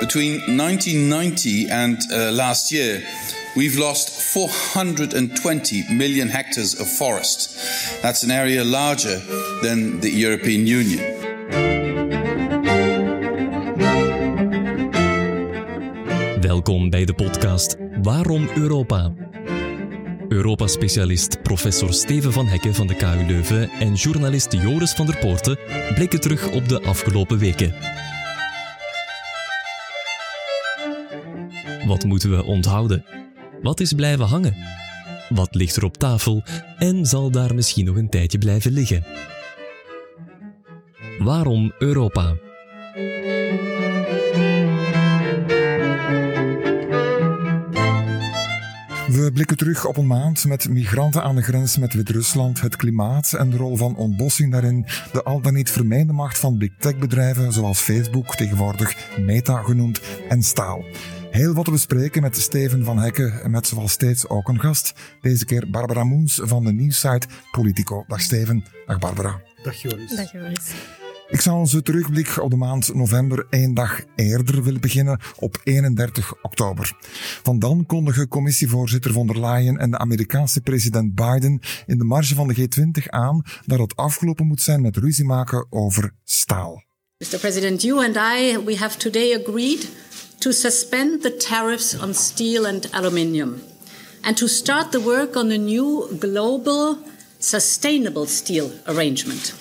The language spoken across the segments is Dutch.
Between 1990 and uh, last year, we've lost 420 million hectares of forest. That's an area larger than the European Union. Welkom bij de podcast Waarom Europa? Europa-specialist professor Steven van Hekken van de KU Leuven en journalist Joris van der Poorten blikken terug op de afgelopen weken. Wat moeten we onthouden? Wat is blijven hangen? Wat ligt er op tafel en zal daar misschien nog een tijdje blijven liggen? Waarom Europa? We blikken terug op een maand met migranten aan de grens met Wit-Rusland, het klimaat en de rol van ontbossing daarin, de al dan niet vermeende macht van big tech bedrijven zoals Facebook, tegenwoordig Meta genoemd, en staal. Heel wat te bespreken met Steven van Hekken en met zoals steeds ook een gast. Deze keer Barbara Moens van de nieuwsite Politico. Dag Steven, dag Barbara. Dag Joris. Dag Joris. Ik zou onze terugblik op de maand november één dag eerder willen beginnen, op 31 oktober. Van dan kondigen commissievoorzitter von der Leyen en de Amerikaanse president Biden in de marge van de G20 aan dat het afgelopen moet zijn met ruzie maken over staal. Mr. President, you and I, we have today agreed to suspend the tariffs on steel and aluminium and to start the work on a new global sustainable steel arrangement.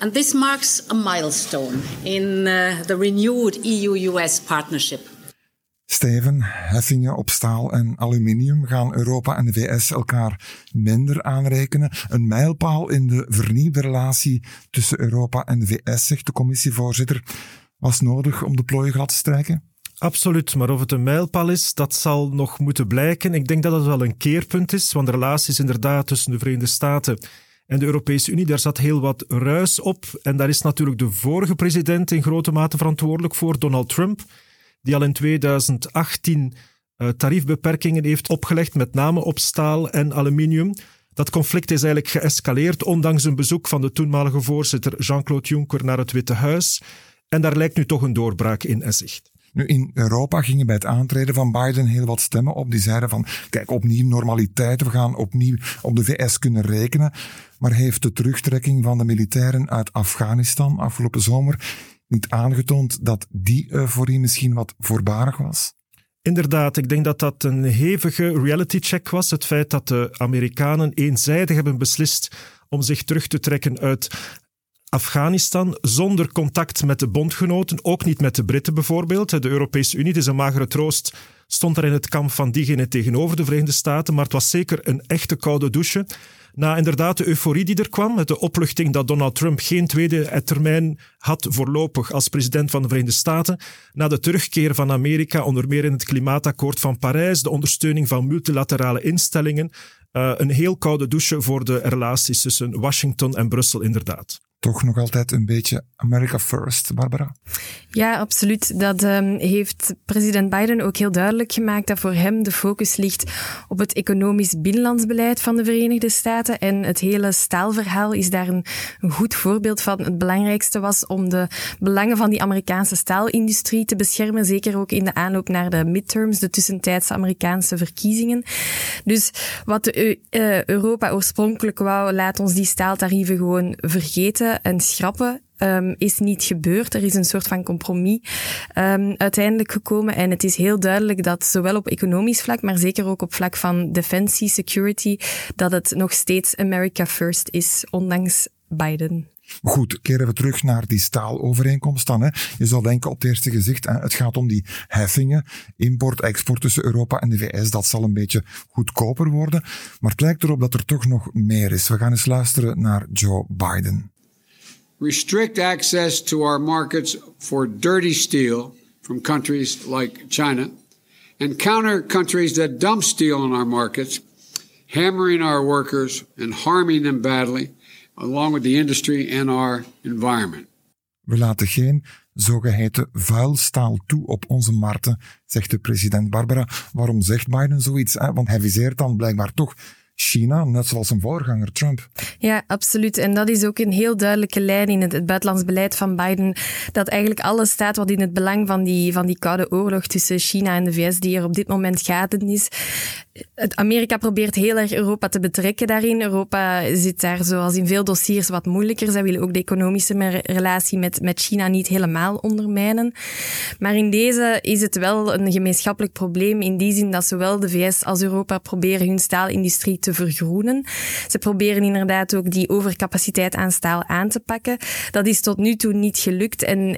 And this marks a milestone in uh, the renewed EU-US partnership. Steven, heffingen op staal en aluminium gaan Europa en de VS elkaar minder aanrekenen. Een mijlpaal in de vernieuwde relatie tussen Europa en de VS, zegt de commissievoorzitter. Was nodig om de plooien glad te strijken? Absoluut, maar of het een mijlpaal is, dat zal nog moeten blijken. Ik denk dat het wel een keerpunt is, want de relaties inderdaad tussen de Verenigde Staten en de Europese Unie, daar zat heel wat ruis op. En daar is natuurlijk de vorige president in grote mate verantwoordelijk voor, Donald Trump, die al in 2018 uh, tariefbeperkingen heeft opgelegd, met name op staal en aluminium. Dat conflict is eigenlijk geëscaleerd, ondanks een bezoek van de toenmalige voorzitter Jean-Claude Juncker naar het Witte Huis. En daar lijkt nu toch een doorbraak in zicht. Nu, in Europa gingen bij het aantreden van Biden heel wat stemmen op. Die zeiden van, kijk, opnieuw normaliteit, we gaan opnieuw op de VS kunnen rekenen. Maar heeft de terugtrekking van de militairen uit Afghanistan afgelopen zomer niet aangetoond dat die euforie misschien wat voorbarig was? Inderdaad, ik denk dat dat een hevige reality check was. Het feit dat de Amerikanen eenzijdig hebben beslist om zich terug te trekken uit Afghanistan zonder contact met de bondgenoten, ook niet met de Britten bijvoorbeeld. De Europese Unie, het is een magere troost, stond er in het kamp van diegene tegenover de Verenigde Staten, maar het was zeker een echte koude douche. Na inderdaad de euforie die er kwam, de opluchting dat Donald Trump geen tweede termijn had voorlopig als president van de Verenigde Staten, na de terugkeer van Amerika, onder meer in het klimaatakkoord van Parijs, de ondersteuning van multilaterale instellingen, uh, een heel koude douche voor de relaties tussen Washington en Brussel inderdaad toch nog altijd een beetje America First, Barbara? Ja, absoluut. Dat um, heeft president Biden ook heel duidelijk gemaakt dat voor hem de focus ligt op het economisch binnenlandsbeleid van de Verenigde Staten. En het hele staalverhaal is daar een, een goed voorbeeld van. Het belangrijkste was om de belangen van die Amerikaanse staalindustrie te beschermen, zeker ook in de aanloop naar de midterms, de tussentijdse Amerikaanse verkiezingen. Dus wat de, uh, Europa oorspronkelijk wou, laat ons die staaltarieven gewoon vergeten en schrappen um, is niet gebeurd. Er is een soort van compromis um, uiteindelijk gekomen. En het is heel duidelijk dat zowel op economisch vlak, maar zeker ook op vlak van defensie, security, dat het nog steeds America First is, ondanks Biden. Goed, keren we terug naar die staalovereenkomst dan. Hè. Je zou denken op het eerste gezicht, het gaat om die heffingen, import, export tussen Europa en de VS, dat zal een beetje goedkoper worden. Maar het lijkt erop dat er toch nog meer is. We gaan eens luisteren naar Joe Biden. Restrict access to our markets for dirty steel from countries like China, and counter countries that dump steel in our markets, hammering our workers and harming them badly, along with the industry and our environment. We laten geen zogeheten vuilstaal toe op onze markten, zegt de president Barbara. Waarom zegt Biden zoiets? Want hij viseert dan blijkbaar toch China, net zoals zijn voorganger Trump. Ja, absoluut. En dat is ook een heel duidelijke lijn in het, buitenlands beleid van Biden, dat eigenlijk alles staat wat in het belang van die, van die koude oorlog tussen China en de VS, die er op dit moment gaande is. Amerika probeert heel erg Europa te betrekken daarin. Europa zit daar, zoals in veel dossiers, wat moeilijker. Zij willen ook de economische relatie met, met China niet helemaal ondermijnen. Maar in deze is het wel een gemeenschappelijk probleem in die zin dat zowel de VS als Europa proberen hun staalindustrie te vergroenen. Ze proberen inderdaad ook die overcapaciteit aan staal aan te pakken. Dat is tot nu toe niet gelukt en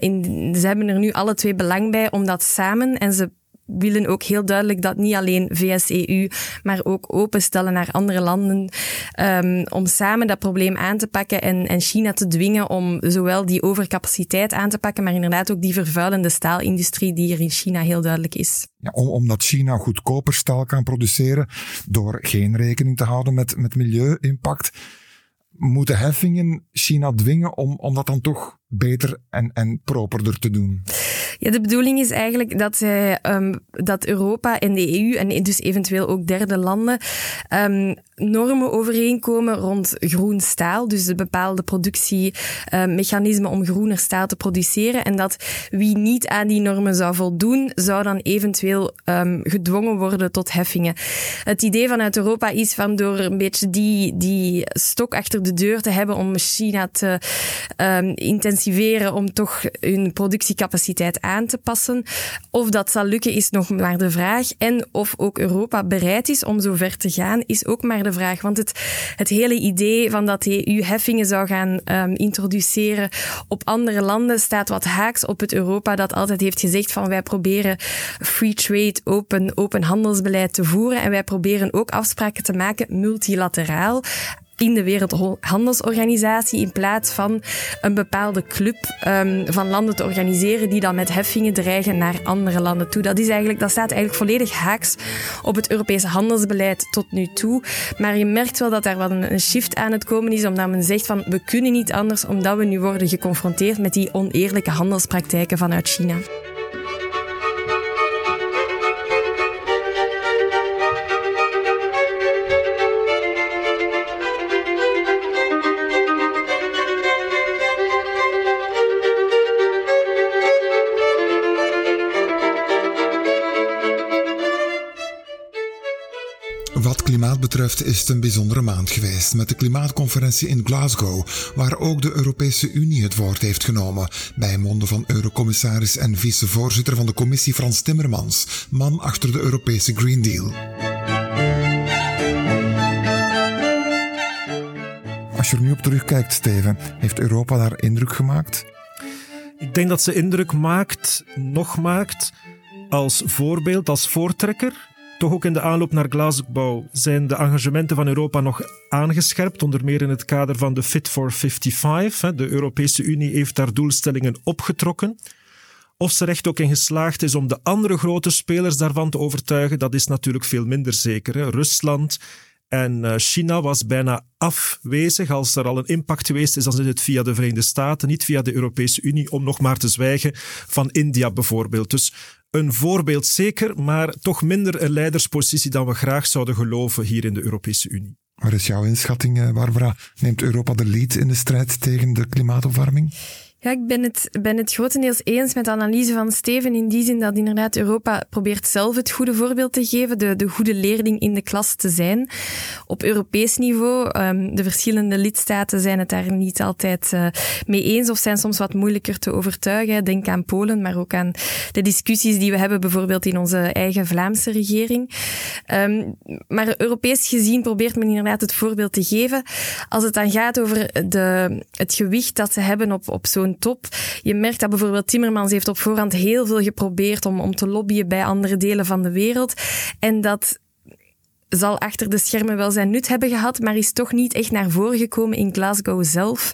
ze hebben er nu alle twee belang bij om dat samen en ze willen ook heel duidelijk dat niet alleen VS-EU, maar ook openstellen naar andere landen um, om samen dat probleem aan te pakken en, en China te dwingen om zowel die overcapaciteit aan te pakken, maar inderdaad ook die vervuilende staalindustrie die er in China heel duidelijk is. Ja, om, omdat China goedkoper staal kan produceren door geen rekening te houden met, met milieu-impact, moeten heffingen China dwingen om, om dat dan toch beter en, en properder te doen? Ja, de bedoeling is eigenlijk dat, zij, um, dat Europa en de EU en dus eventueel ook derde landen um, normen overeenkomen rond groen staal. Dus de bepaalde productiemechanismen um, om groener staal te produceren. En dat wie niet aan die normen zou voldoen, zou dan eventueel gedwongen worden tot heffingen. Het idee vanuit Europa is van door een beetje die, die stok achter de deur te hebben om China te intensiveren om toch hun productiecapaciteit aan te passen. Of dat zal lukken is nog maar de vraag. En of ook Europa bereid is om zo ver te gaan, is ook maar de vraag. Want het, het hele idee van dat de EU heffingen zou gaan um, introduceren op andere landen staat wat haaks op het Europa dat altijd heeft gezegd van wij proberen free trade, open, open handelsbeleid te voeren en wij proberen ook afspraken te maken multilateraal in de Wereldhandelsorganisatie in plaats van een bepaalde club um, van landen te organiseren die dan met heffingen dreigen naar andere landen toe. Dat, is eigenlijk, dat staat eigenlijk volledig haaks op het Europese handelsbeleid tot nu toe. Maar je merkt wel dat daar wel een, een shift aan het komen is, omdat men zegt van we kunnen niet anders omdat we nu worden geconfronteerd met die oneerlijke handelspraktijken vanuit China. Klimaat betreft is het een bijzondere maand geweest met de klimaatconferentie in Glasgow, waar ook de Europese Unie het woord heeft genomen, bij monden van Eurocommissaris en vicevoorzitter van de commissie Frans Timmermans, man achter de Europese Green Deal. Als je er nu op terugkijkt, Steven, heeft Europa daar indruk gemaakt? Ik denk dat ze indruk maakt, nog maakt, als voorbeeld, als voortrekker toch ook in de aanloop naar Glasgow zijn de engagementen van Europa nog aangescherpt, onder meer in het kader van de Fit for 55. De Europese Unie heeft daar doelstellingen opgetrokken. Of ze recht ook in geslaagd is om de andere grote spelers daarvan te overtuigen, dat is natuurlijk veel minder zeker. Rusland en eh, China was bijna afwezig. Als er al een impact geweest is, dan is het via de Verenigde Staten, niet via de Europese Unie, om nog maar te zwijgen van India bijvoorbeeld. Dus een voorbeeld zeker, maar toch minder een leiderspositie dan we graag zouden geloven hier in de Europese Unie. Waar is jouw inschatting, eh, Barbara? Neemt Europa de lead in de strijd tegen de klimaatopwarming? Ja, ik ben het, ben het grotendeels eens met de analyse van Steven in die zin dat inderdaad Europa probeert zelf het goede voorbeeld te geven, de, de goede leerling in de klas te zijn. Op Europees niveau, um, de verschillende lidstaten zijn het daar niet altijd uh, mee eens of zijn soms wat moeilijker te overtuigen. Denk aan Polen, maar ook aan de discussies die we hebben bijvoorbeeld in onze eigen Vlaamse regering. Um, maar Europees gezien probeert men inderdaad het voorbeeld te geven. Als het dan gaat over de, het gewicht dat ze hebben op, op zo'n top. Je merkt dat bijvoorbeeld Timmermans heeft op voorhand heel veel geprobeerd om, om te lobbyen bij andere delen van de wereld. En dat zal achter de schermen wel zijn nut hebben gehad, maar is toch niet echt naar voren gekomen in Glasgow zelf.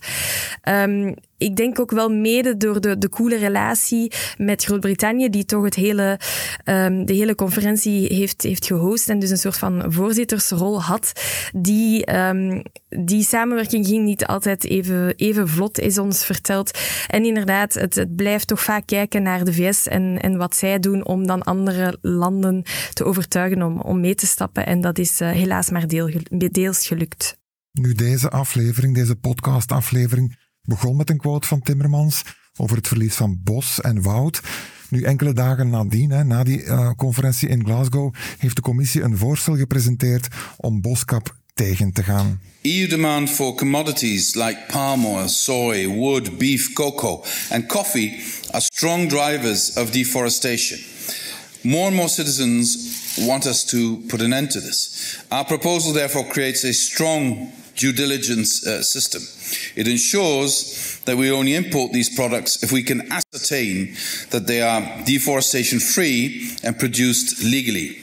Um, ik denk ook wel mede door de, de coole relatie met Groot-Brittannië, die toch het hele, um, de hele conferentie heeft, heeft gehost en dus een soort van voorzittersrol had. Die, um, die samenwerking ging niet altijd even, even vlot, is ons verteld. En inderdaad, het, het blijft toch vaak kijken naar de VS en, en wat zij doen om dan andere landen te overtuigen om, om mee te stappen. En dat is uh, helaas maar deel, deels gelukt. Nu, deze aflevering, deze podcastaflevering, begon met een quote van Timmermans over het verlies van bos en woud. Nu, enkele dagen nadien, hè, na die uh, conferentie in Glasgow, heeft de commissie een voorstel gepresenteerd om boskap tegen te gaan. EU demand for commodities like palm oil, soy, wood, beef, cocoa and coffee are strong drivers of deforestation. More and more citizens want us to put an end to this. Our proposal therefore creates a strong due diligence uh, system. It ensures that we only import these products if we can ascertain that they are deforestation free and produced legally.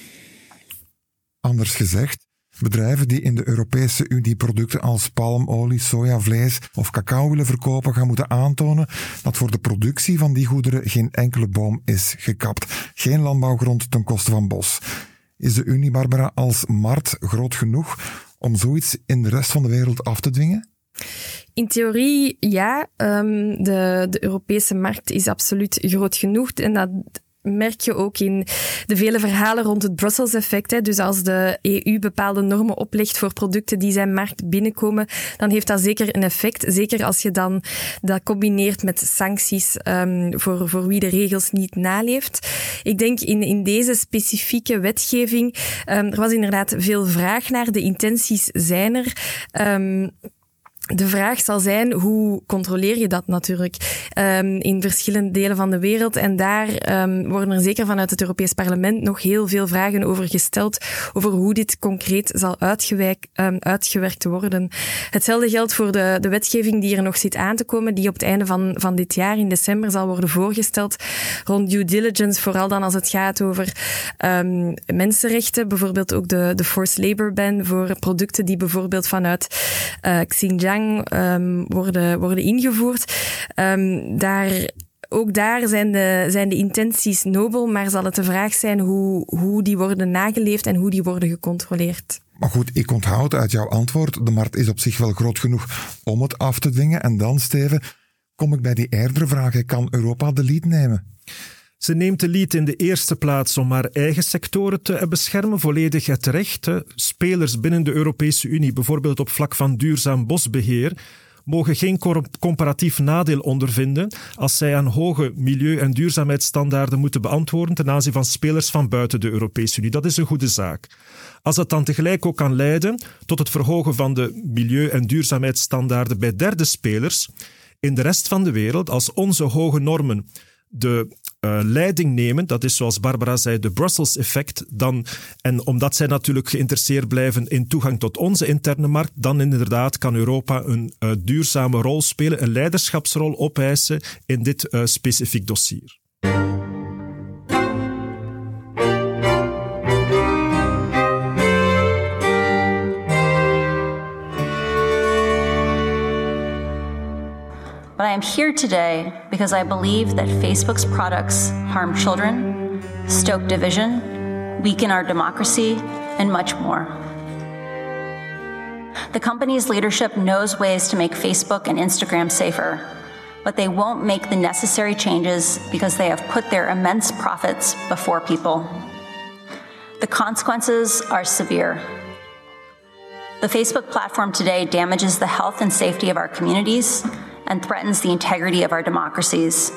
Anders gezegd, bedrijven die in de Europese Unie producten als palmolie, sojavlees of cacao willen verkopen, gaan moeten aantonen dat voor de productie van die goederen geen enkele boom is gekapt. Geen landbouwgrond ten koste van bos. Is de Unie, Barbara, als markt groot genoeg om zoiets in de rest van de wereld af te dwingen? In theorie ja. Um, de, de Europese markt is absoluut groot genoeg. En dat merk je ook in de vele verhalen rond het Brussels-effect. Dus als de EU bepaalde normen oplegt voor producten die zijn markt binnenkomen, dan heeft dat zeker een effect. Zeker als je dan dat combineert met sancties um, voor, voor wie de regels niet naleeft. Ik denk in, in deze specifieke wetgeving, um, er was inderdaad veel vraag naar. De intenties zijn er. Um, de vraag zal zijn, hoe controleer je dat natuurlijk um, in verschillende delen van de wereld? En daar um, worden er zeker vanuit het Europees Parlement nog heel veel vragen over gesteld, over hoe dit concreet zal um, uitgewerkt worden. Hetzelfde geldt voor de, de wetgeving die er nog zit aan te komen, die op het einde van, van dit jaar, in december, zal worden voorgesteld rond due diligence, vooral dan als het gaat over mensenrechten, bijvoorbeeld ook de, de forced labor ban voor producten die bijvoorbeeld vanuit uh, Xinjiang um, worden, worden ingevoerd. Um, daar ook daar zijn de, zijn de intenties nobel, maar zal het de vraag zijn hoe, hoe die worden nageleefd en hoe die worden gecontroleerd. Maar goed, ik onthoud uit jouw antwoord, de markt is op zich wel groot genoeg om het af te dwingen. En dan, Steven, kom ik bij die eerdere vragen. Kan Europa de lead nemen? Ze neemt de lead in de eerste plaats om haar eigen sectoren te beschermen, volledig het recht. Spelers binnen de Europese Unie, bijvoorbeeld op vlak van duurzaam bosbeheer, mogen geen comparatief nadeel ondervinden als zij aan hoge milieu- en duurzaamheidsstandaarden moeten beantwoorden ten aanzien van spelers van buiten de Europese Unie. Dat is een goede zaak. Als dat dan tegelijk ook kan leiden tot het verhogen van de milieu- en duurzaamheidsstandaarden bij derde spelers in de rest van de wereld, als onze hoge normen de uh, leiding nemen, dat is zoals Barbara zei, de Brussels-effect, dan, en omdat zij natuurlijk geïnteresseerd blijven in toegang tot onze interne markt, dan inderdaad kan Europa een uh, duurzame rol spelen, een leiderschapsrol opeisen in dit uh, specifiek dossier. Am here today because I believe that Facebook's products harm children, stoke division, weaken our democracy, and much more. The company's leadership knows ways to make Facebook and Instagram safer, but they won't make the necessary changes because they have put their immense profits before people. The consequences are severe. The Facebook platform today damages the health and safety of our communities and threatens the integrity of our democracies.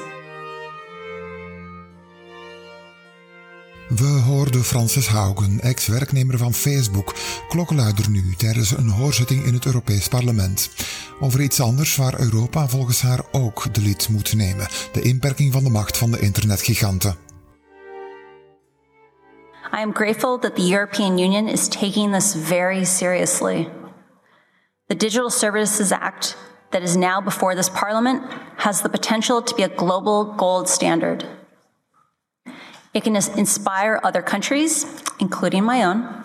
We hoorden Frances Haugen, ex-werknemer van Facebook, klokkenluider nu tijdens een hoorzitting in het Europees Parlement. Over iets anders waar Europa volgens haar ook de lid moet nemen: de inperking van de macht van de internetgiganten. I am grateful that the European Union is taking this very seriously. The Digital Services Act that is now before this Parliament has the potential to be a global gold standard. It can inspire other countries, including my own,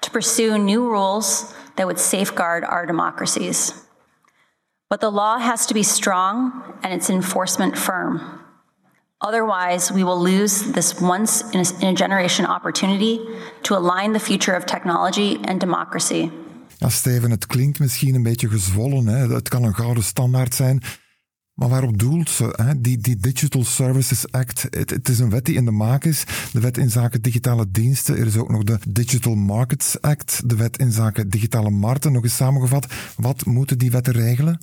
to pursue new rules that would safeguard our democracies. But the law has to be strong and its enforcement firm. Otherwise, we will lose this once in a, generation opportunity to align the future of technology and democracy. Ja, Steven, het klinkt misschien een beetje gezwollen. Hè? Het kan een gouden standaard zijn. Maar waarop doelt ze? Hè? Die, die Digital Services Act, het, het, is een wet die in de maak is. De wet in zaken digitale diensten. Er is ook nog de Digital Markets Act, de wet in zaken digitale markten. Nog eens samengevat, wat moeten die wetten regelen?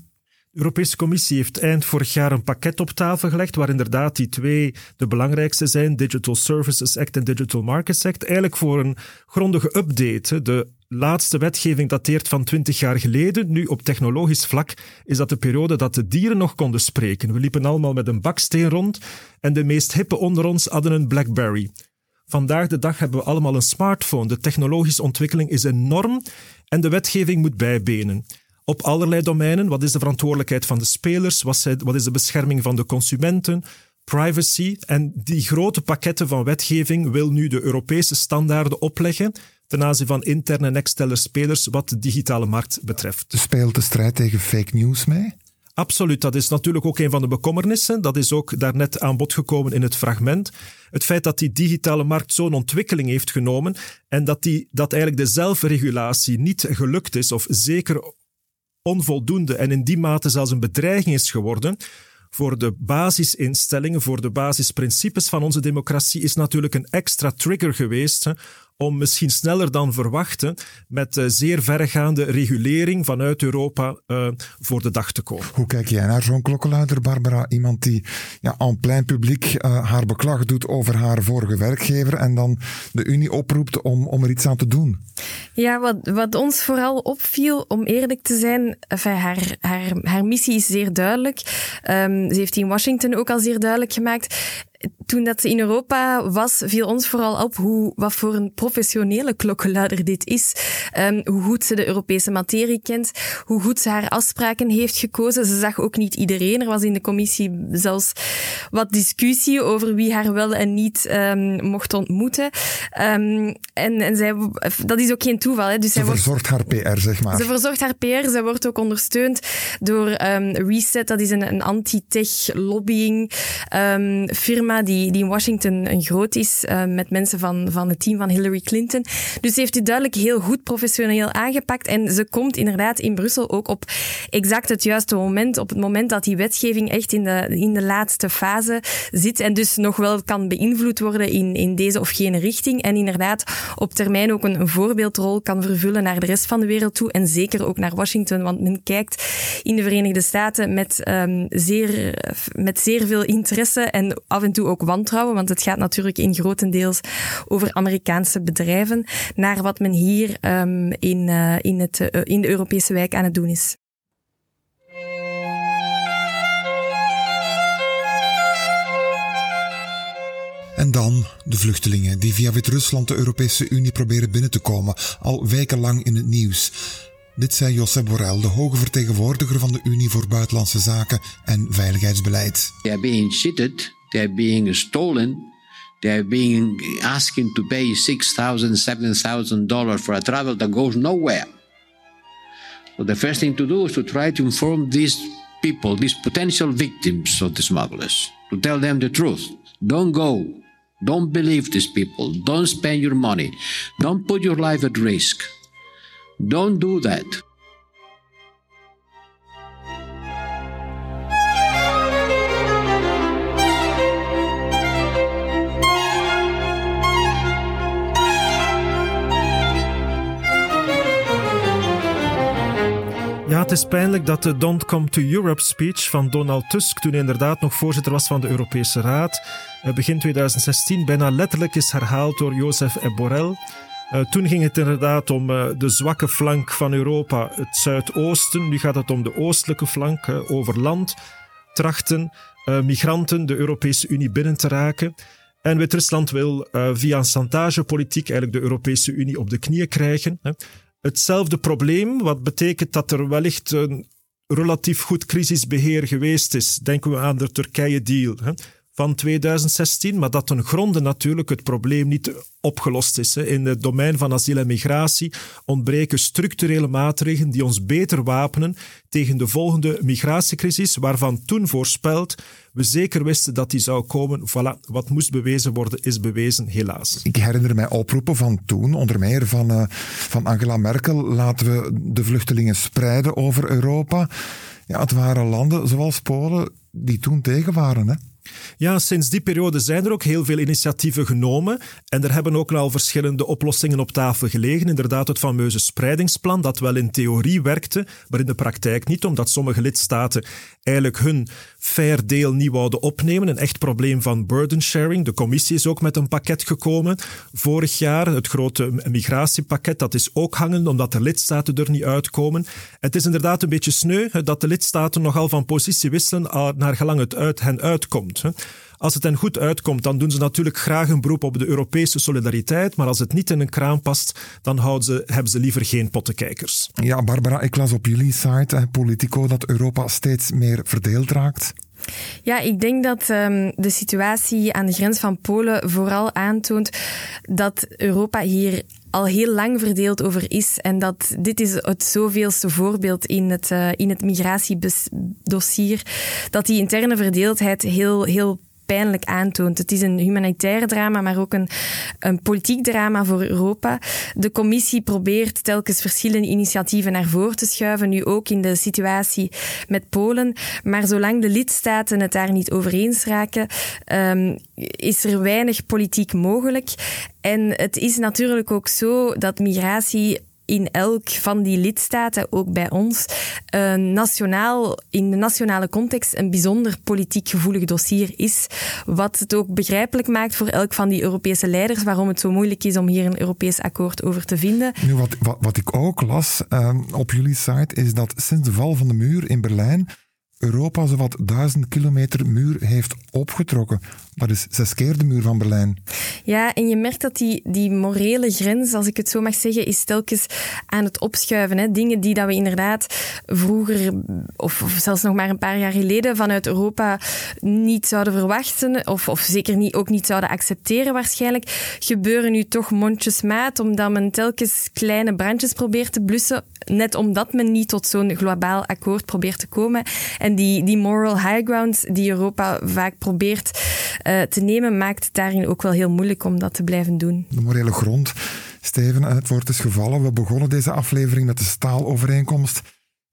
De Europese Commissie heeft eind vorig jaar een pakket op tafel gelegd, waar inderdaad die twee de belangrijkste zijn, Digital Services Act en Digital Markets Act, eigenlijk voor een grondige update. De laatste wetgeving dateert van 20 jaar geleden. Nu, op technologisch vlak is dat de periode dat de dieren nog konden spreken. We liepen allemaal met een baksteen rond en de meest hippe onder ons hadden een Blackberry. Vandaag de dag hebben we allemaal een smartphone. De technologische ontwikkeling is enorm en de wetgeving moet bijbenen op allerlei domeinen. Wat is de verantwoordelijkheid van de spelers? Wat is de bescherming van de consumenten? Privacy. En die grote pakketten van wetgeving wil nu de Europese standaarden opleggen ten aanzien van interne en externe spelers wat de digitale markt betreft. Speelt de strijd tegen fake news mee? Absoluut, dat is natuurlijk ook een van de bekommernissen. Dat is ook daarnet aan bod gekomen in het fragment. Het feit dat die digitale markt zo'n ontwikkeling heeft genomen en dat, die, dat eigenlijk de zelfregulatie niet gelukt is, of zeker onvoldoende en in die mate zelfs een bedreiging is geworden voor de basisinstellingen, voor de basisprincipes van onze democratie, is natuurlijk een extra trigger geweest om misschien sneller dan verwachten met uh, zeer verregaande regulering vanuit Europa uh, voor de dag te komen. Hoe kijk jij naar zo'n klokkenluider, Barbara? Iemand die ja, aan plein publiek uh, haar beklag doet over haar vorige werkgever en dan de Unie oproept om, om er iets aan te doen. Ja, wat, wat ons vooral opviel, om eerlijk te zijn, enfin, haar, haar, haar missie is zeer duidelijk. Um, ze heeft die in Washington ook al zeer duidelijk gemaakt toen dat ze in Europa was, viel ons vooral op hoe, wat voor een professionele klokkenluider dit is. Um, hoe goed ze de Europese materie kent, hoe goed ze haar afspraken heeft gekozen. Ze zag ook niet iedereen. Er was in de commissie zelfs wat discussie over wie haar wel en niet um, mocht ontmoeten. Um, en, en zij, dat is ook geen toeval. Hè. Dus ze verzorgt haar PR, zeg maar. Ze verzorgt haar PR. Ze wordt ook ondersteund door Reset. Dat is een, een anti-tech lobbying firma die, die in Washington een groot is, uh, met mensen van, van het team van Hillary Clinton. Dus ze heeft het duidelijk heel goed professioneel aangepakt. En ze komt inderdaad in Brussel ook op exact het juiste moment. Op het moment dat die wetgeving echt in de, in de laatste fase zit. En dus nog wel kan beïnvloed worden in, in deze of gene richting. En inderdaad op termijn ook een, voorbeeldrol kan vervullen naar de rest van de wereld toe. En zeker ook naar Washington. Want men kijkt in de Verenigde Staten met, um, zeer, met zeer veel interesse en af en toe ook wantrouwen, want het gaat natuurlijk in grotendeels over Amerikaanse bedrijven, naar wat men hier um, in, uh, in, het, uh, in de Europese wijk aan het doen is. En dan de vluchtelingen die via Wit-Rusland de Europese Unie proberen binnen te komen, al wekenlang in het nieuws. Dit zei Josep Borrell, de hoge vertegenwoordiger van de Unie voor Buitenlandse Zaken en Veiligheidsbeleid. They are being cheated they're being stolen. They're being asking to pay six thousand, seven thousand dollars for a travel that goes nowhere. So the first thing to do is to try to inform these people, these potential victims of the smugglers, to tell them the truth. Don't go. Don't believe these people. Don't spend your money. Don't put your life at risk. Don't do that. Het is pijnlijk dat de Don't Come to Europe speech van Donald Tusk, toen hij inderdaad nog voorzitter was van de Europese Raad, eh, begin 2016 bijna letterlijk is herhaald door Jozef Borrell. Uh, toen ging het inderdaad om uh, de zwakke flank van Europa, het zuidoosten. Nu gaat het om de oostelijke flank, over land, trachten, migranten de Europese Unie binnen te raken. En Wit-Rusland wil via een chantagepolitiek eigenlijk de Europese Unie op de knieën krijgen. Hè hetzelfde probleem, wat betekent dat er wellicht een relatief goed crisisbeheer geweest is. Denken we aan de Turkije-deal. van 2016, maar dat ten gronde natuurlijk het probleem niet opgelost is. In het domein van asiel en migratie ontbreken structurele maatregelen die ons beter wapenen tegen de volgende migratiecrisis, waarvan toen voorspeld we zeker wisten dat die zou komen. Voilà, wat moest bewezen worden, is bewezen, helaas. Ik herinner mij oproepen van toen, onder meer van, uh, van Angela Merkel, laten we de vluchtelingen spreiden over Europa. Ja, het waren landen zoals Polen die toen tegen waren. Hè? Ja, sinds die periode zijn er ook heel veel initiatieven genomen. En er hebben ook al verschillende oplossingen op tafel gelegen. Inderdaad, het fameuze spreidingsplan, dat wel in theorie werkte, maar in de praktijk niet, omdat sommige lidstaten eigenlijk hun fair deel niet wouden opnemen. Een echt probleem van burden sharing. De commissie is ook met een pakket gekomen. Vorig jaar, het grote migratiepakket, dat is ook hangen, omdat de lidstaten er niet uitkomen. Het is inderdaad een beetje sneu dat de lidstaten nogal van positie wisselen naar gelang het uit hen uitkomt. Als het hen goed uitkomt, dan doen ze natuurlijk graag een beroep op de Europese solidariteit. Maar als het niet in een kraan past, dan houden ze, hebben ze liever geen pottenkijkers. Ja, Barbara, ik las op jullie site, Politico, dat Europa steeds meer verdeeld raakt. Ja, ik denk dat um, de situatie aan de grens van Polen vooral aantoont dat Europa hier al heel lang verdeeld over is. En dat dit is het zoveelste voorbeeld in het, uh, in het migratiedossier. Dat die interne verdeeldheid heel, heel pijnlijk aantoont. Het is een humanitair drama, maar ook een, een politiek drama voor Europa. De commissie probeert telkens verschillende initiatieven naar voren te schuiven, nu ook in de situatie met Polen. Maar zolang de lidstaten het daar niet over eens raken, um, is er weinig politiek mogelijk. En het is natuurlijk ook zo dat migratie in elk van die lidstaten, ook bij ons, nationaal, in de nationale context een bijzonder politiek gevoelig dossier is. Wat het ook begrijpelijk maakt voor elk van die Europese leiders waarom het zo moeilijk is om hier een Europees akkoord over te vinden. Nu, wat, wat, wat ik ook las uh, op jullie site is dat sinds de val van de muur in Berlijn Europa zowat duizend kilometer muur heeft opgetrokken. Dat is zes keer de muur van Berlijn. Ja, en je merkt dat die, die morele grens, als ik het zo mag zeggen, is telkens aan het opschuiven. Hè. Dingen die dat we inderdaad vroeger, of, zelfs nog maar een paar jaar geleden, vanuit Europa niet zouden verwachten, of, of zeker niet, ook niet zouden accepteren waarschijnlijk, gebeuren nu toch mondjesmaat, omdat men telkens kleine brandjes probeert te blussen, net omdat men niet tot zo'n globaal akkoord probeert te komen. En die, die moral high ground die Europa vaak probeert uh, te nemen, maakt het daarin ook wel heel moeilijk om dat te blijven doen. De morele grond. Steven, het woord is gevallen. We begonnen deze aflevering met de staalovereenkomst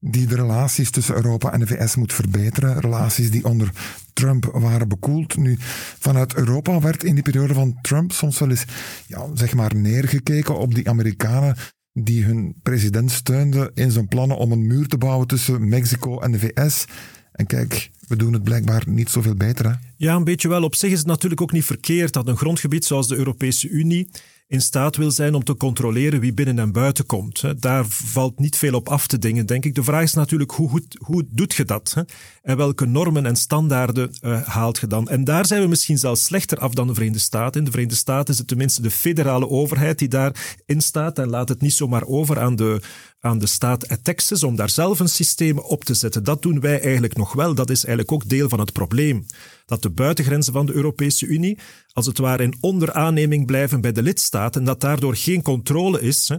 die de relaties tussen Europa en de VS moet verbeteren. Relaties die onder Trump waren bekoeld. Nu, vanuit Europa werd in die periode van Trump soms wel eens, ja, zeg maar, neergekeken op die Amerikanen die hun president steunde in zijn plannen om een muur te bouwen tussen Mexico en de VS. En kijk, we doen het blijkbaar niet zoveel beter. Hè? Ja, een beetje wel. Op zich is het natuurlijk ook niet verkeerd dat een grondgebied zoals de Europese Unie in staat wil zijn om te controleren wie binnen en buiten komt. Daar valt niet veel op af te dingen, denk ik. De vraag is natuurlijk hoe, goed, hoe doet je dat? En welke normen en standaarden uh, haalt je dan? En daar zijn we misschien zelfs slechter af dan de Verenigde Staten. In de Verenigde Staten is het tenminste de federale overheid die daarin staat en laat het niet zomaar over aan de, aan de staat Texas om daar zelf een systeem op te zetten. Dat doen wij eigenlijk nog wel. Dat is eigenlijk ook deel van het probleem. Dat de buitengrenzen van de Europese Unie als het ware in onderaanneming blijven bij de lidstaten en dat daardoor geen controle is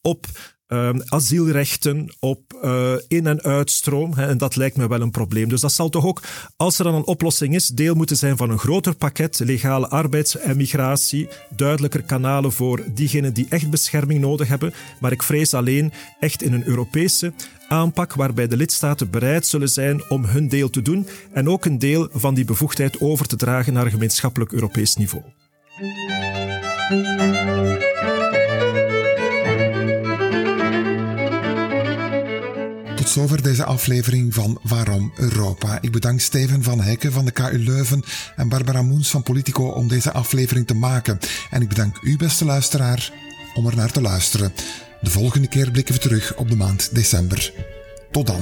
op uh, asielrechten, op uh, in- en uitstroom. Hè, en dat lijkt me wel een probleem. Dus dat zal toch ook, als er dan een oplossing is, deel moeten zijn van een groter pakket. Legale arbeids- en migratie, duidelijker kanalen voor diegenen die echt bescherming nodig hebben. Maar ik vrees alleen echt in een Europese aanpak waarbij de lidstaten bereid zullen zijn om hun deel te doen en ook een deel van die bevoegdheid over te dragen naar een gemeenschappelijk Europees niveau. Zover deze aflevering van Waarom Europa. Ik bedank Steven van Hekken van de KU Leuven en Barbara Moens van Politico om deze aflevering te maken. En ik bedank u, beste luisteraar, om er naar te luisteren. De volgende keer blikken we terug op de maand december. Tot dan.